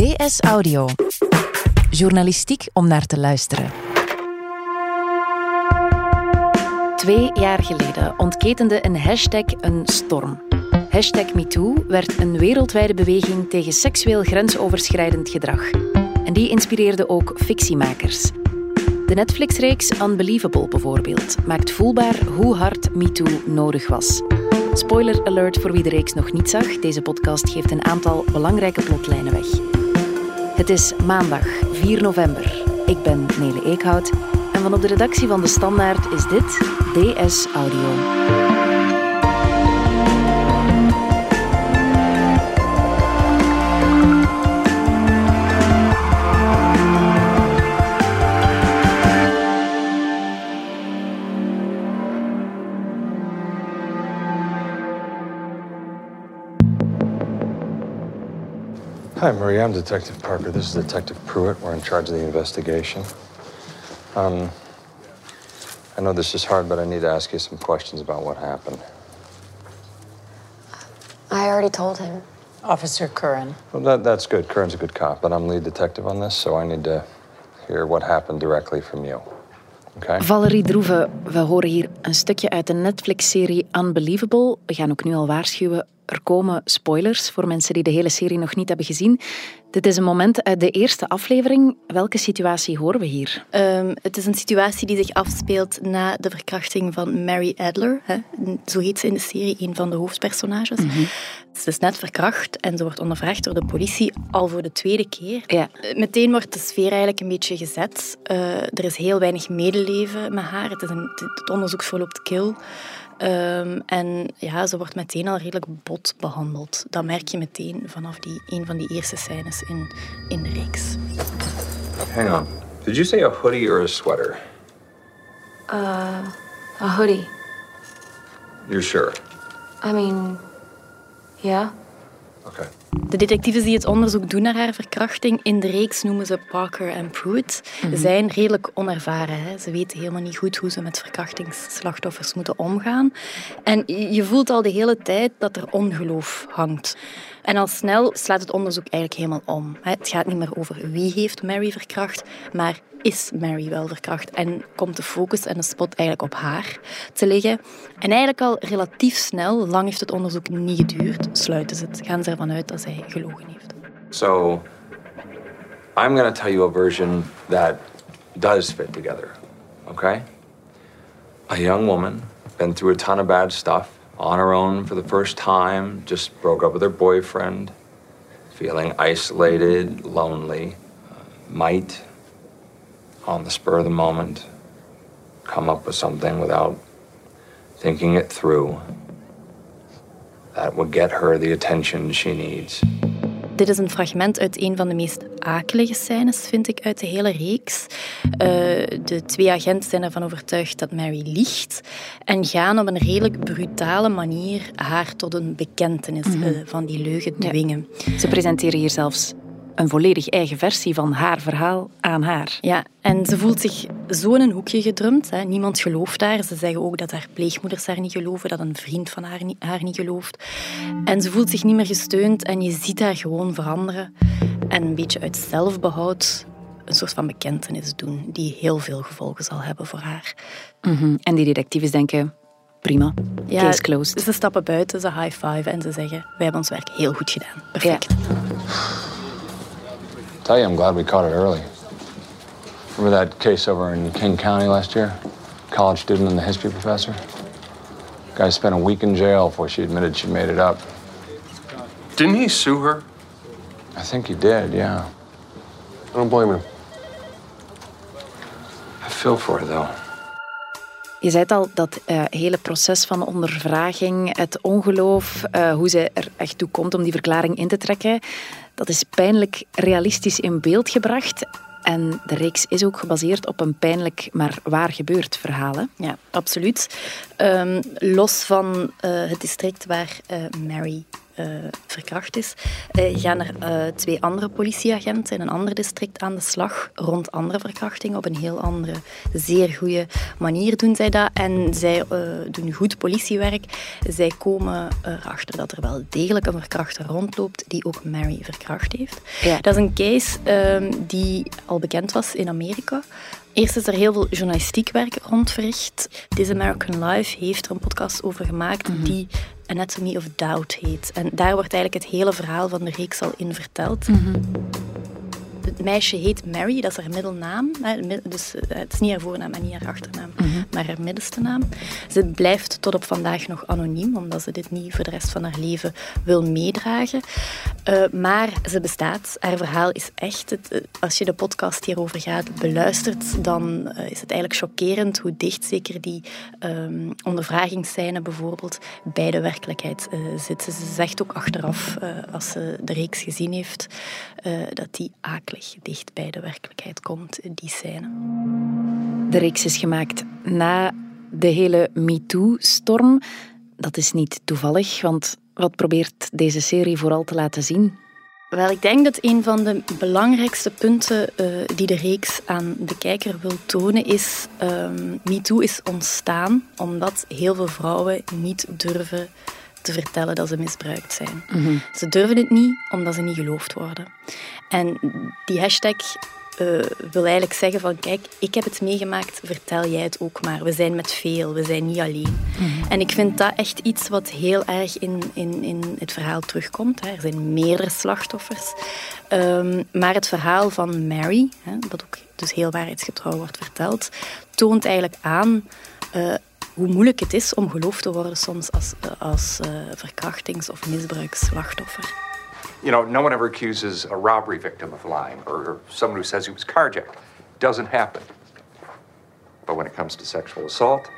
DS Audio. Journalistiek om naar te luisteren. Twee jaar geleden ontketende een hashtag een storm. Hashtag MeToo werd een wereldwijde beweging tegen seksueel grensoverschrijdend gedrag. En die inspireerde ook fictiemakers. De Netflix-reeks Unbelievable bijvoorbeeld maakt voelbaar hoe hard MeToo nodig was. Spoiler alert voor wie de reeks nog niet zag. Deze podcast geeft een aantal belangrijke plotlijnen weg. Het is maandag 4 november. Ik ben Nele Eekhout en van op de redactie van De Standaard is dit DS Audio. Hi, Maria. I'm Detective Parker. This is Detective Pruitt. We're in charge of the investigation. Um, I know this is hard, but I need to ask you some questions about what happened. I already told him. Officer Curran. Well, that, that's good. Curran's a good cop, but I'm lead detective on this, so I need to hear what happened directly from you. Okay? Valerie Droeve, we horen hier een stukje uit de Netflix-serie Unbelievable. We gaan ook nu al waarschuwen. Er komen spoilers voor mensen die de hele serie nog niet hebben gezien. Dit is een moment uit de eerste aflevering. Welke situatie horen we hier? Um, het is een situatie die zich afspeelt na de verkrachting van Mary Adler. Hè. Zo heet ze in de serie, een van de hoofdpersonages. Mm -hmm. Ze is net verkracht en ze wordt ondervraagd door de politie al voor de tweede keer. Ja. Meteen wordt de sfeer eigenlijk een beetje gezet. Uh, er is heel weinig medeleven met haar. Het, is een, het onderzoek verloopt kil. Um, en ja, ze wordt meteen al redelijk bot behandeld. Dat merk je meteen vanaf die, een van die eerste scènes in, in de reeks. Hang on. Did you say a hoodie or a sweater? Uh, a hoodie. You're sure? I mean, yeah. Okay. De detectives die het onderzoek doen naar haar verkrachting in de reeks noemen ze Parker en Pruitt. Ze mm -hmm. zijn redelijk onervaren. Hè. Ze weten helemaal niet goed hoe ze met verkrachtingsslachtoffers moeten omgaan. En je voelt al de hele tijd dat er ongeloof hangt. En al snel slaat het onderzoek eigenlijk helemaal om. Het gaat niet meer over wie heeft Mary verkracht, maar is Mary wel verkracht? En komt de focus en de spot eigenlijk op haar te liggen. En eigenlijk al relatief snel, lang heeft het onderzoek niet geduurd, sluiten ze het. Gaan ze ervan uit dat zij gelogen heeft. So, I'm to tell you a version that does fit together, okay? A young woman, been through a ton of bad stuff, on her own for the first time, just broke up with her boyfriend, feeling isolated, lonely, uh, might, on the spur of the moment, come up with something without thinking it through that would get her the attention she needs. Dit is een fragment uit een van de meest akelige scènes, vind ik, uit de hele reeks. Uh, de twee agenten zijn ervan overtuigd dat Mary liegt en gaan op een redelijk brutale manier haar tot een bekentenis mm -hmm. uh, van die leugen dwingen. Ja. Ze presenteren hier zelfs een volledig eigen versie van haar verhaal aan haar. Ja, en ze voelt zich zo in een hoekje gedrumd. Hè. Niemand gelooft haar. Ze zeggen ook dat haar pleegmoeders haar niet geloven, dat een vriend van haar niet, haar niet gelooft. En ze voelt zich niet meer gesteund en je ziet haar gewoon veranderen. En een beetje uit zelfbehoud een soort van bekentenis doen die heel veel gevolgen zal hebben voor haar. Mm -hmm. En die detectives denken, prima, ja, case closed. Ze stappen buiten, ze high five en ze zeggen, wij hebben ons werk heel goed gedaan. Perfect. Ja. Tell you, I'm glad we caught it early. Remember that case over in King County last year? College student and the history professor? Guy spent a week in jail before she admitted she made it up. Didn't he sue her? I think he did, yeah. I don't blame him. I feel for her, though. Je zei al, dat uh, hele proces van ondervraging, het ongeloof, uh, hoe ze er echt toe komt om die verklaring in te trekken, dat is pijnlijk realistisch in beeld gebracht. En de reeks is ook gebaseerd op een pijnlijk maar waar gebeurd verhaal. Ja, absoluut. Um, los van uh, het district waar Mary eh, verkracht is, uh, gaan er uh, twee andere politieagenten in een ander district aan de slag rond andere verkrachtingen. Op een heel andere, zeer goede manier doen zij dat. En zij doen goed politiewerk. Zij komen erachter dat er wel degelijk een verkrachter rondloopt die ook Mary verkracht heeft. Ja. Dat is een case ehm, die al bekend was in Amerika. Eerst is er heel veel journalistiek werk rond verricht. This American Life heeft er een podcast over gemaakt mhm. die Anatomy of Doubt heet. En daar wordt eigenlijk het hele verhaal van de reeks al in verteld. Mhm. Het meisje heet Mary, dat is haar middelnaam. Dus eh, het is niet haar voornaam en niet haar achternaam, mhm. maar haar middelste naam. Ze blijft tot op vandaag nog anoniem, omdat ze dit niet voor de rest van haar leven wil meedragen. Uh, maar ze bestaat. Haar verhaal is echt. Het, eh, als je de podcast hierover gaat beluistert, dan is het eigenlijk chockerend hoe dicht zeker die um, ondervragingsscène bijvoorbeeld bij de werkelijkheid uh, zit. Ze zegt ook achteraf, als ze de reeks gezien heeft, dat die akelig dicht bij de werkelijkheid komt, die scène. De reeks is gemaakt na de hele MeToo-storm. Dat is niet toevallig, want wat probeert deze serie vooral te laten zien? Wel, ik denk dat een van de belangrijkste punten uh, die de reeks aan de kijker wil tonen is... Um, MeToo is ontstaan omdat heel veel vrouwen niet durven te vertellen dat ze misbruikt zijn. Mhm. Ze durven het niet omdat ze niet geloofd worden. En die hashtag uh, wil eigenlijk zeggen van kijk, ik heb het meegemaakt, vertel jij het ook maar. We zijn met veel, we zijn niet alleen. Mhm. En ik vind dat echt iets wat heel erg in, in, in het verhaal terugkomt. Hè. Er zijn meerdere slachtoffers. Um, maar het verhaal van Mary, hè, dat ook dus heel waarheidsgetrouw wordt verteld, toont eigenlijk aan uh, hoe moeilijk het is om geloofd te worden soms als, als uh, verkrachtings- of misbruiksslachtoffer. You know, no one ever accuses a robbery victim of lying or, or someone who says he was carjacked. Doesn't happen. But when it comes to sexual assault,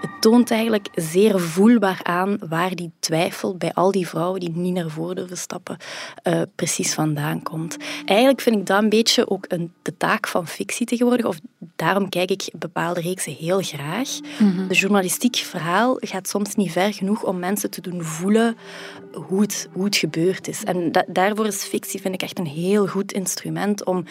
het toont eigenlijk zeer voelbaar aan waar die twijfel bij al die vrouwen die niet naar voren durven stappen uh, precies vandaan komt. Eigenlijk vind ik dat een beetje ook een, de taak van fictie tegenwoordig. Of daarom kijk ik bepaalde reeksen heel graag. Mm De journalistiek verhaal gaat soms niet ver genoeg om mensen te doen voelen hoe het, hoe het gebeurd is. En daarvoor is fictie, vind ik, echt een heel goed instrument om,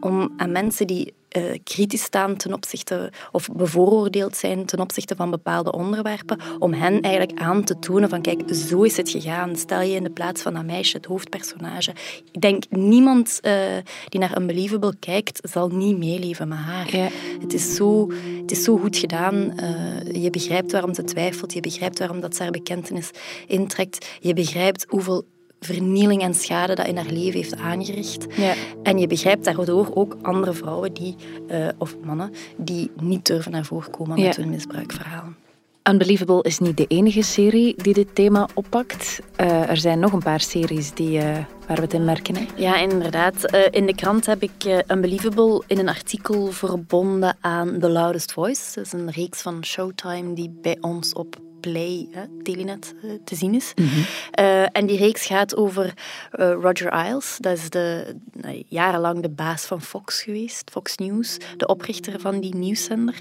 om aan mensen die uh, kritisch staan ten opzichte of bevooroordeeld zijn ten opzichte van bepaalde onderwerpen, om hen eigenlijk aan te tonen van kijk, zo is het gegaan. Stel je in de plaats van dat meisje, het hoofdpersonage. Ik denk niemand uh, die naar Unbelievable kijkt, zal niet meeleven met haar. Ja. Het, is zo, het is zo goed gedaan. Uh, je begrijpt waarom ze twijfelt, je begrijpt waarom dat ze haar bekentenis intrekt, je begrijpt hoeveel vernieling en schade dat in haar leven heeft aangericht. Ja. En je begrijpt daardoor ook andere vrouwen die, uh, of mannen die niet durven naar voren komen met hun misbruikverhalen. Unbelievable is niet de enige serie die dit thema oppakt. Uh, er zijn nog een paar series die, uh, waar we het in merken. Hè? Ja, inderdaad. Uh, in de krant heb ik Unbelievable in een artikel verbonden aan The Loudest Voice. Dat is een reeks van Showtime die bij ons op Play, hè, Telenet, eh, te zien is. Mhm. Eh, en die reeks gaat over eh, Roger Ailes. Dat is de, jarenlang de baas van Fox geweest, Fox News, de oprichter van die nieuwszender.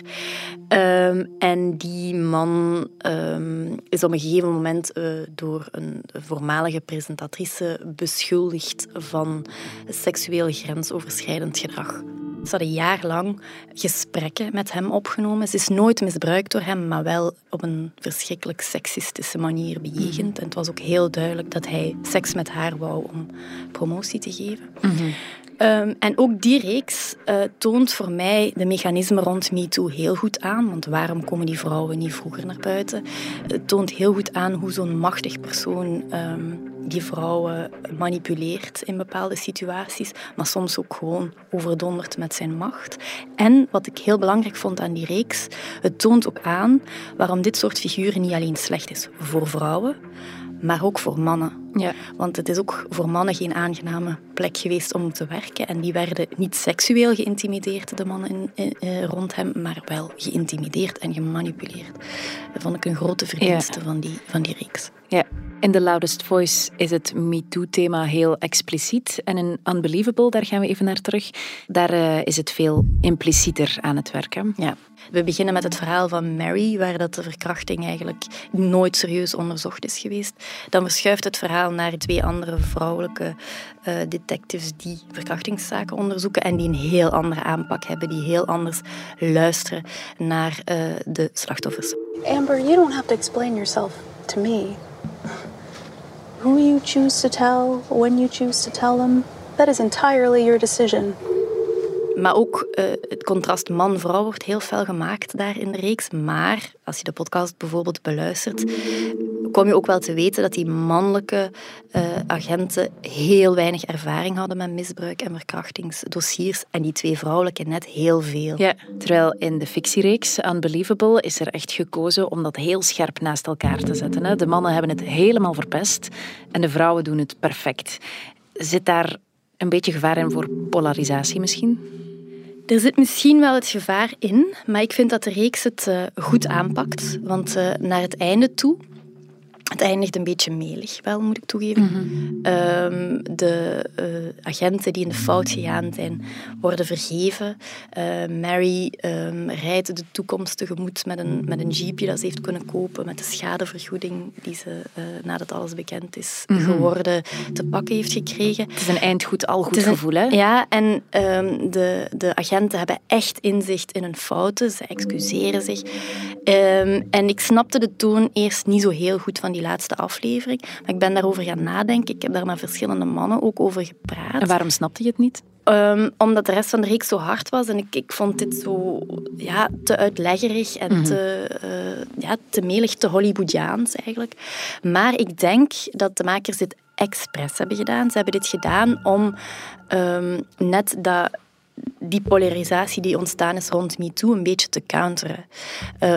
Um, en die man um, is op een gegeven moment door een voormalige presentatrice beschuldigd van seksueel grensoverschrijdend gedrag. Ze hadden jarenlang gesprekken met hem opgenomen. Ze is nooit misbruikt door hem, maar wel op een verschrikkelijk seksistische manier bejegend. En het was ook heel duidelijk dat hij seks met haar wou om promotie te geven. Um, en ook die reeks uh, toont voor mij de mechanismen rond MeToo heel goed aan. Want waarom komen die vrouwen niet vroeger naar buiten? Het toont heel goed aan hoe zo'n machtig persoon um, die vrouwen manipuleert in bepaalde situaties, maar soms ook gewoon overdondert met zijn macht. En wat ik heel belangrijk vond aan die reeks, het toont ook aan waarom dit soort figuren niet alleen slecht is voor vrouwen, maar ook voor mannen. Ja. Want het is ook voor mannen geen aangename plek geweest om te werken. En die werden niet seksueel geïntimideerd, de mannen in, eh, rond hem, maar wel geïntimideerd en gemanipuleerd. Dat vond ik een grote verdienste van, die, van die reeks. Ja. In The Loudest Voice is het MeToo-thema heel expliciet. En in Unbelievable, daar gaan we even naar terug, daar eh, is het veel implicieter aan het werken. Ja. We beginnen met het verhaal van Mary, waar dat de verkrachting eigenlijk nooit serieus onderzocht is geweest. Dan verschuift het verhaal naar twee andere vrouwelijke uh, detectives die verkrachtingszaken onderzoeken en die een heel andere aanpak hebben, die heel anders luisteren naar uh, de slachtoffers. Amber, you don't have to explain yourself to me. Who you choose to tell, when you choose to tell them, that is entirely your decision. Maar ook uh, het contrast man-vrouw wordt heel fel gemaakt daar in de reeks. Maar als je de podcast bijvoorbeeld beluistert, kom je ook wel te weten dat die mannelijke uh, agenten heel weinig ervaring hadden met misbruik en verkrachtingsdossiers. En die twee vrouwelijke net heel veel. Ja, terwijl in de fictiereeks Unbelievable is er echt gekozen om dat heel scherp naast elkaar te zetten. Hè. De mannen hebben het helemaal verpest en de vrouwen doen het perfect. Zit daar een beetje gevaar in voor polarisatie misschien? Er zit misschien wel het gevaar in, maar ik vind dat de reeks het uh, goed aanpakt. Want uh, naar het einde toe het eindigt een beetje melig, wel moet ik toegeven. Mm -hmm. um, de uh, agenten die in de fout gegaan zijn, worden vergeven. Uh, Mary um, rijdt de toekomst tegemoet met een, met een jeepje dat ze heeft kunnen kopen, met de schadevergoeding die ze, uh, nadat alles bekend is mm -hmm. geworden, te pakken heeft gekregen. Het is een eindgoed, al goed gevoel, hè? Ja, en um, de, de agenten hebben echt inzicht in hun fouten. Ze excuseren zich. en ik snapte de toon eerst niet zo heel goed van die laatste aflevering. Maar ik ben daarover gaan nadenken. Ik heb daar met verschillende mannen ook over gepraat. En waarom snapte je het niet? Um, omdat de rest van de reeks zo hard was en ik, ik vond dit zo ja, te uitleggerig en mm -hmm. te, uh, ja, te melig, te Hollywoodiaans eigenlijk. Maar ik denk dat de makers dit expres hebben gedaan. Ze hebben dit gedaan om um, net dat die polarisatie die ontstaan is rond MeToo een beetje te counteren. Uh,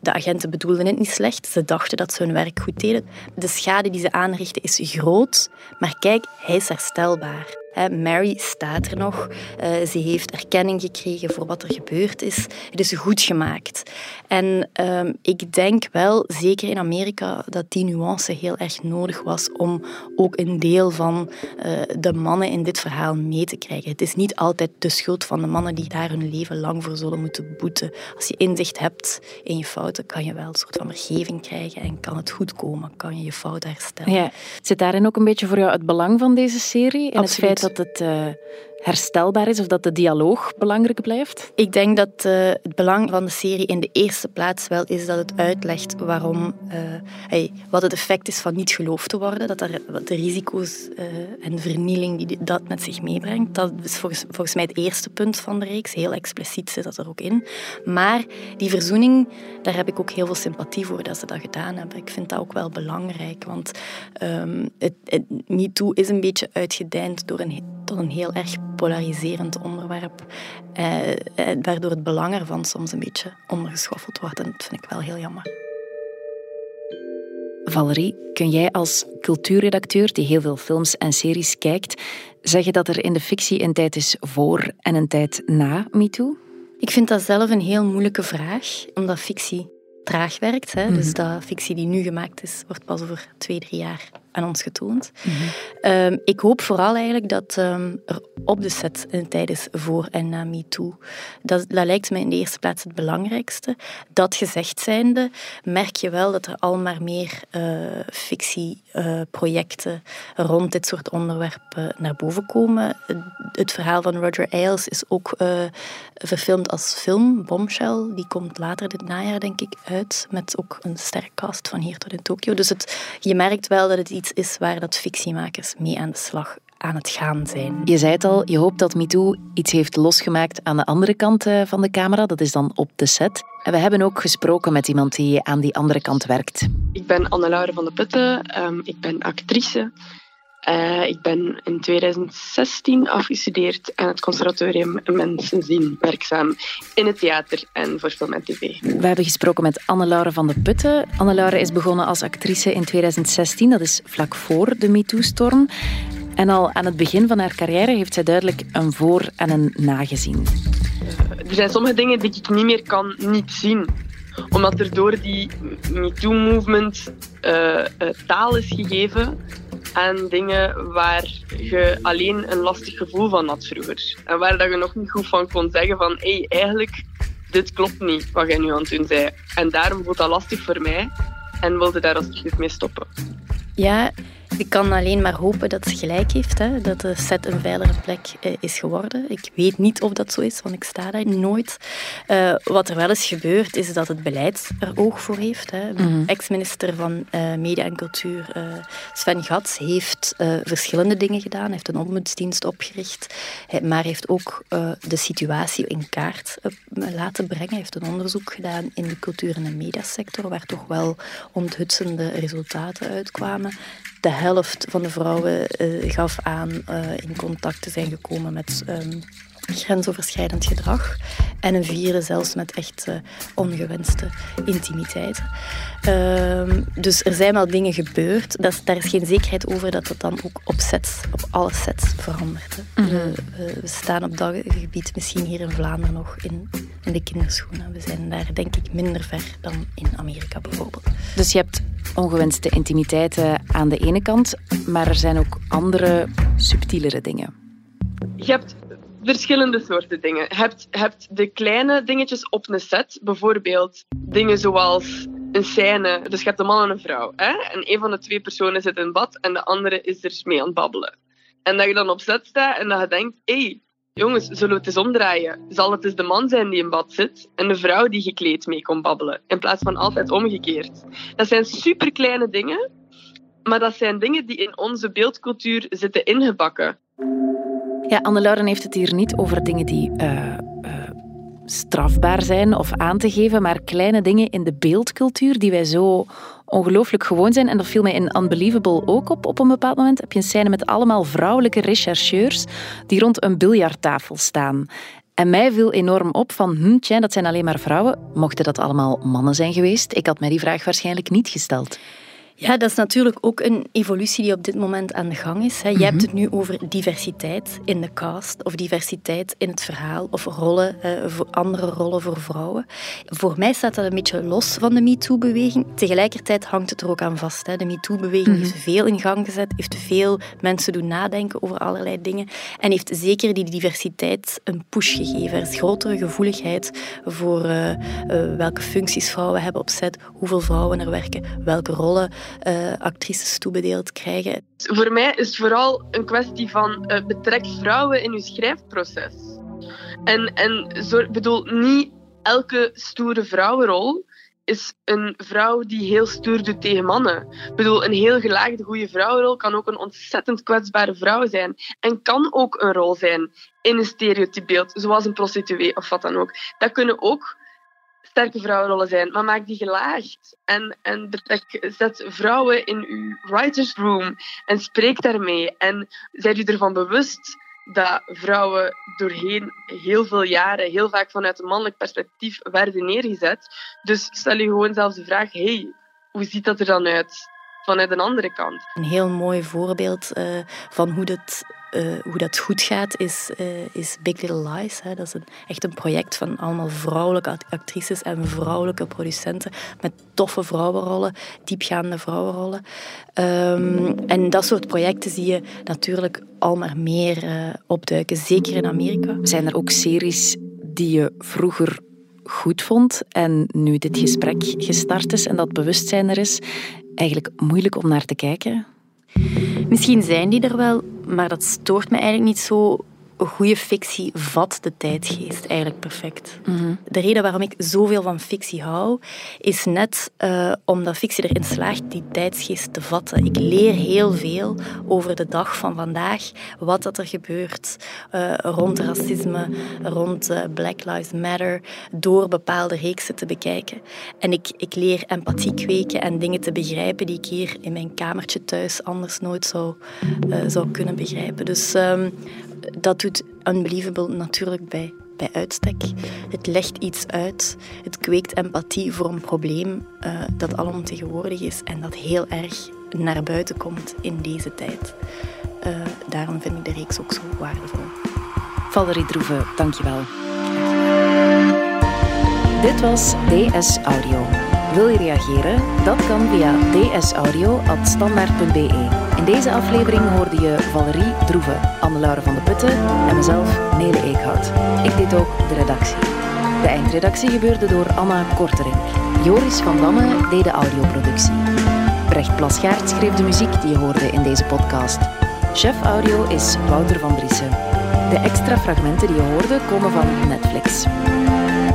de agenten bedoelden het niet slecht. Ze dachten dat ze hun werk goed deden. De schade die ze aanrichten is groot, maar kijk, hij is herstelbaar. Mary staat er nog. Uh, ze heeft erkenning gekregen voor wat er gebeurd is. Het is goed gemaakt. En uh, ik denk wel, zeker in Amerika, dat die nuance heel erg nodig was om ook een deel van uh, de mannen in dit verhaal mee te krijgen. Het is niet altijd de schuld van de mannen die daar hun leven lang voor zullen moeten boeten. Als je inzicht hebt in je fouten, kan je wel een soort van vergeving krijgen en kan het goed komen, kan je je fouten herstellen. Ja. Zit daarin ook een beetje voor jou het belang van deze serie? En het feit dat het uh, herstelbaar is of dat de dialoog belangrijk blijft? Ik denk dat uh, het belang van de serie in de eerste plaats wel is dat het uitlegt waarom, hey, wat het effect is van niet geloofd te worden, dat er, de risico's en de vernieling die dat met zich meebrengt. Dat is volgens, volgens mij het eerste punt van de reeks. Heel expliciet zit dat er ook in. Maar die verzoening, daar heb ik ook heel veel sympathie voor dat ze dat gedaan hebben. Ik vind dat ook wel belangrijk, want um, het, het MeToo is een beetje uitgedijnd door een, tot een heel erg polariserend onderwerp, eh, eh, waardoor het belang ervan soms een beetje ondergeschoffeld wordt. En dat vind ik wel heel jammer. Valerie, kun jij als cultuurredacteur die heel veel films en series kijkt, zeggen dat er in de fictie een tijd is voor en een tijd na MeToo? Ik vind dat zelf een heel moeilijke vraag, omdat fictie traag werkt. Hè? Mm -hmm. Dus dat fictie die nu gemaakt is, wordt pas over twee, drie jaar aan ons getoond. Mm -hmm. um, ik hoop vooral eigenlijk dat um, er op de set een tijd is voor en na MeToo. Dat, dat lijkt mij in de eerste plaats het belangrijkste. Dat gezegd zijnde merk je wel dat er al maar meer uh, fictieprojecten uh, rond dit soort onderwerpen naar boven komen. Het verhaal van Roger Ailes is ook uh, verfilmd als film, Bombshell. Die komt later dit najaar, denk ik, uit. Met ook een sterk cast van hier tot in Tokio. Dus het, je merkt wel dat het is waar dat fictiemakers mee aan de slag aan het gaan zijn. Je zei het al, je hoopt dat MeToo iets heeft losgemaakt aan de andere kant van de camera. Dat is dan op de set. En we hebben ook gesproken met iemand die aan die andere kant werkt. Ik ben Anne-Laure van de Putten. Um, ik ben actrice. Uh, ik ben in 2016 afgestudeerd aan het conservatorium Mensenzin, werkzaam in het theater en voor film en tv. We hebben gesproken met Anne-Laure van de Putten. Anne-Laure is begonnen als actrice in 2016, dat is vlak voor de MeToo-storm. En al aan het begin van haar carrière heeft zij duidelijk een voor- en een nagezien. Uh, er zijn sommige dingen die ik niet meer kan niet zien. Omdat er door die MeToo-movement uh, taal is gegeven aan dingen waar je alleen een lastig gevoel van had vroeger. En waar dat je nog niet goed van kon zeggen van hé, hey, eigenlijk, dit klopt niet wat jij nu aan het doen zei. En daarom voelt dat lastig voor mij en wilde daar alsjeblieft mee stoppen. Ja, ik kan alleen maar hopen dat ze gelijk heeft, hè, dat de set een veilige plek eh, is geworden. Ik weet niet of dat zo is, want ik sta daar nooit. Uh, wat er wel is gebeurd, is dat het beleid er oog voor heeft. Hè. Mm Ex-minister van uh, Media en Cultuur, Sven Gats, heeft verschillende dingen gedaan. Hij heeft een ombudsdienst opgericht, maar heeft ook de situatie in kaart laten brengen. Hij heeft een onderzoek gedaan in de cultuur- en de mediasector, waar toch wel onthutsende resultaten uitkwamen de helft van de vrouwen uh, gaf aan uh, in contact te zijn gekomen met um, grensoverschrijdend gedrag. En een vierde zelfs met echt uh, ongewenste intimiteit. Uh, dus er zijn wel dingen gebeurd. Dat, daar is geen zekerheid over dat dat dan ook op sets, op alle sets verandert. Mm -hmm. we, we, staan op dat gebied misschien hier in Vlaanderen nog in, in de kinderschoenen. We zijn daar denk ik minder ver dan in Amerika bijvoorbeeld. Dus je hebt ongewenste intimiteiten aan de ene kant, maar er zijn ook andere, subtielere dingen. Je hebt verschillende soorten dingen. Je hebt, hebt de kleine dingetjes op een set, bijvoorbeeld dingen zoals een scène. Dus je hebt een man en een vrouw. Hè? En een van de twee personen zit in bad en de andere is er mee aan het babbelen. En dat je dan op set staat en dat je denkt: hé, hey, jongens, zullen we het eens omdraaien? Zal het eens de man zijn die in bad zit en de vrouw die gekleed mee komt babbelen? In plaats van altijd omgekeerd. Dat zijn superkleine dingen, maar dat zijn dingen die in onze beeldcultuur zitten ingebakken. Ja, Anne-Lauren heeft het hier niet over dingen die uh, uh, strafbaar zijn of aan te geven, maar kleine dingen in de beeldcultuur die wij zo ongelooflijk gewoon zijn. En dat viel mij in Unbelievable ook op. Op een bepaald moment heb je een scène met allemaal vrouwelijke rechercheurs die rond een biljarttafel staan. En mij viel enorm op van, hm, tja, dat zijn alleen maar vrouwen. Mochten dat allemaal mannen zijn geweest? Ik had mij die vraag waarschijnlijk niet gesteld. Ja, dat is natuurlijk ook een evolutie die op dit moment aan de gang is. Je hebt het nu over diversiteit in de cast, of diversiteit in het verhaal, of rollen, andere rollen voor vrouwen. Voor mij staat dat een beetje los van de MeToo-beweging. Tegelijkertijd hangt het er ook aan vast. De MeToo-beweging heeft veel in gang gezet, heeft veel mensen doen nadenken over allerlei dingen en heeft zeker die diversiteit een push gegeven. Er is grotere gevoeligheid voor uh, uh, welke functies vrouwen hebben op set, hoeveel vrouwen er werken, welke rollen uh, actrices toebedeeld krijgen. Voor mij is het vooral een kwestie van uh, betrek vrouwen in uw schrijfproces. En, en bedoel, niet elke stoere vrouwenrol is een vrouw die heel stoer doet tegen mannen. Ik bedoel, een heel gelaagde goede vrouwenrol kan ook een ontzettend kwetsbare vrouw zijn. En kan ook een rol zijn in een stereotypebeeld, zoals een prostituee of wat dan ook. Dat kunnen ook sterke vrouwenrollen zijn, maar maak die gelaagd. En, en zet vrouwen in uw writer's room en spreek daarmee. En zijt u ervan bewust dat vrouwen doorheen heel veel jaren heel vaak vanuit een mannelijk perspectief werden neergezet. Dus stel je gewoon zelfs de vraag, hey, hoe ziet dat er dan uit vanuit een andere kant? Een heel mooi voorbeeld uh, van hoe dat uh, hoe dat goed gaat, is, uh, is Big Little Lies. Hè. Dat is echt een project van allemaal vrouwelijke actrices en vrouwelijke producenten met toffe vrouwenrollen, diepgaande vrouwenrollen. Um, en dat soort projecten zie je natuurlijk al maar meer uh, opduiken, zeker in Amerika. Zijn er ook series die je vroeger goed vond en nu dit gesprek gestart is en dat bewustzijn er is, eigenlijk moeilijk om naar te kijken? Misschien zijn die er wel, maar dat stoort me eigenlijk niet zo goede fictie vat de tijdgeest eigenlijk perfect. Mhm. De reden waarom ik zoveel van fictie hou, is net uh, omdat fictie erin slaagt die tijdsgeest te vatten. Ik leer heel veel over de dag van vandaag, wat dat er gebeurt uh, rond racisme, rond uh, Black Lives Matter, door bepaalde reeksen te bekijken. En ik, ik leer empathie kweken en dingen te begrijpen die ik hier in mijn kamertje thuis anders nooit zou, zou kunnen begrijpen. Dus um, dat doet Unbelievable natuurlijk bij, bij uitstek. Het legt iets uit. Het kweekt empathie voor een probleem uh, dat alomtegenwoordig is en dat heel erg naar buiten komt in deze tijd. Uh, daarom vind ik de reeks ook zo waardevol. Valerie Droeve, dankjewel. Dit was DS Audio. Wil je reageren? Dat kan via dsaudio.standaard.be. In deze aflevering hoorde je Valerie Droeve, Anne-Laure van de Putten en mezelf, Nele Eekhout. Ik deed ook de redactie. De eindredactie gebeurde door Anna Korterink. Joris van Damme deed de audioproductie. Brecht Plasgaard schreef de muziek die je hoorde in deze podcast. Chef audio is Wouter van Driessen. De extra fragmenten die je hoorde komen van Netflix.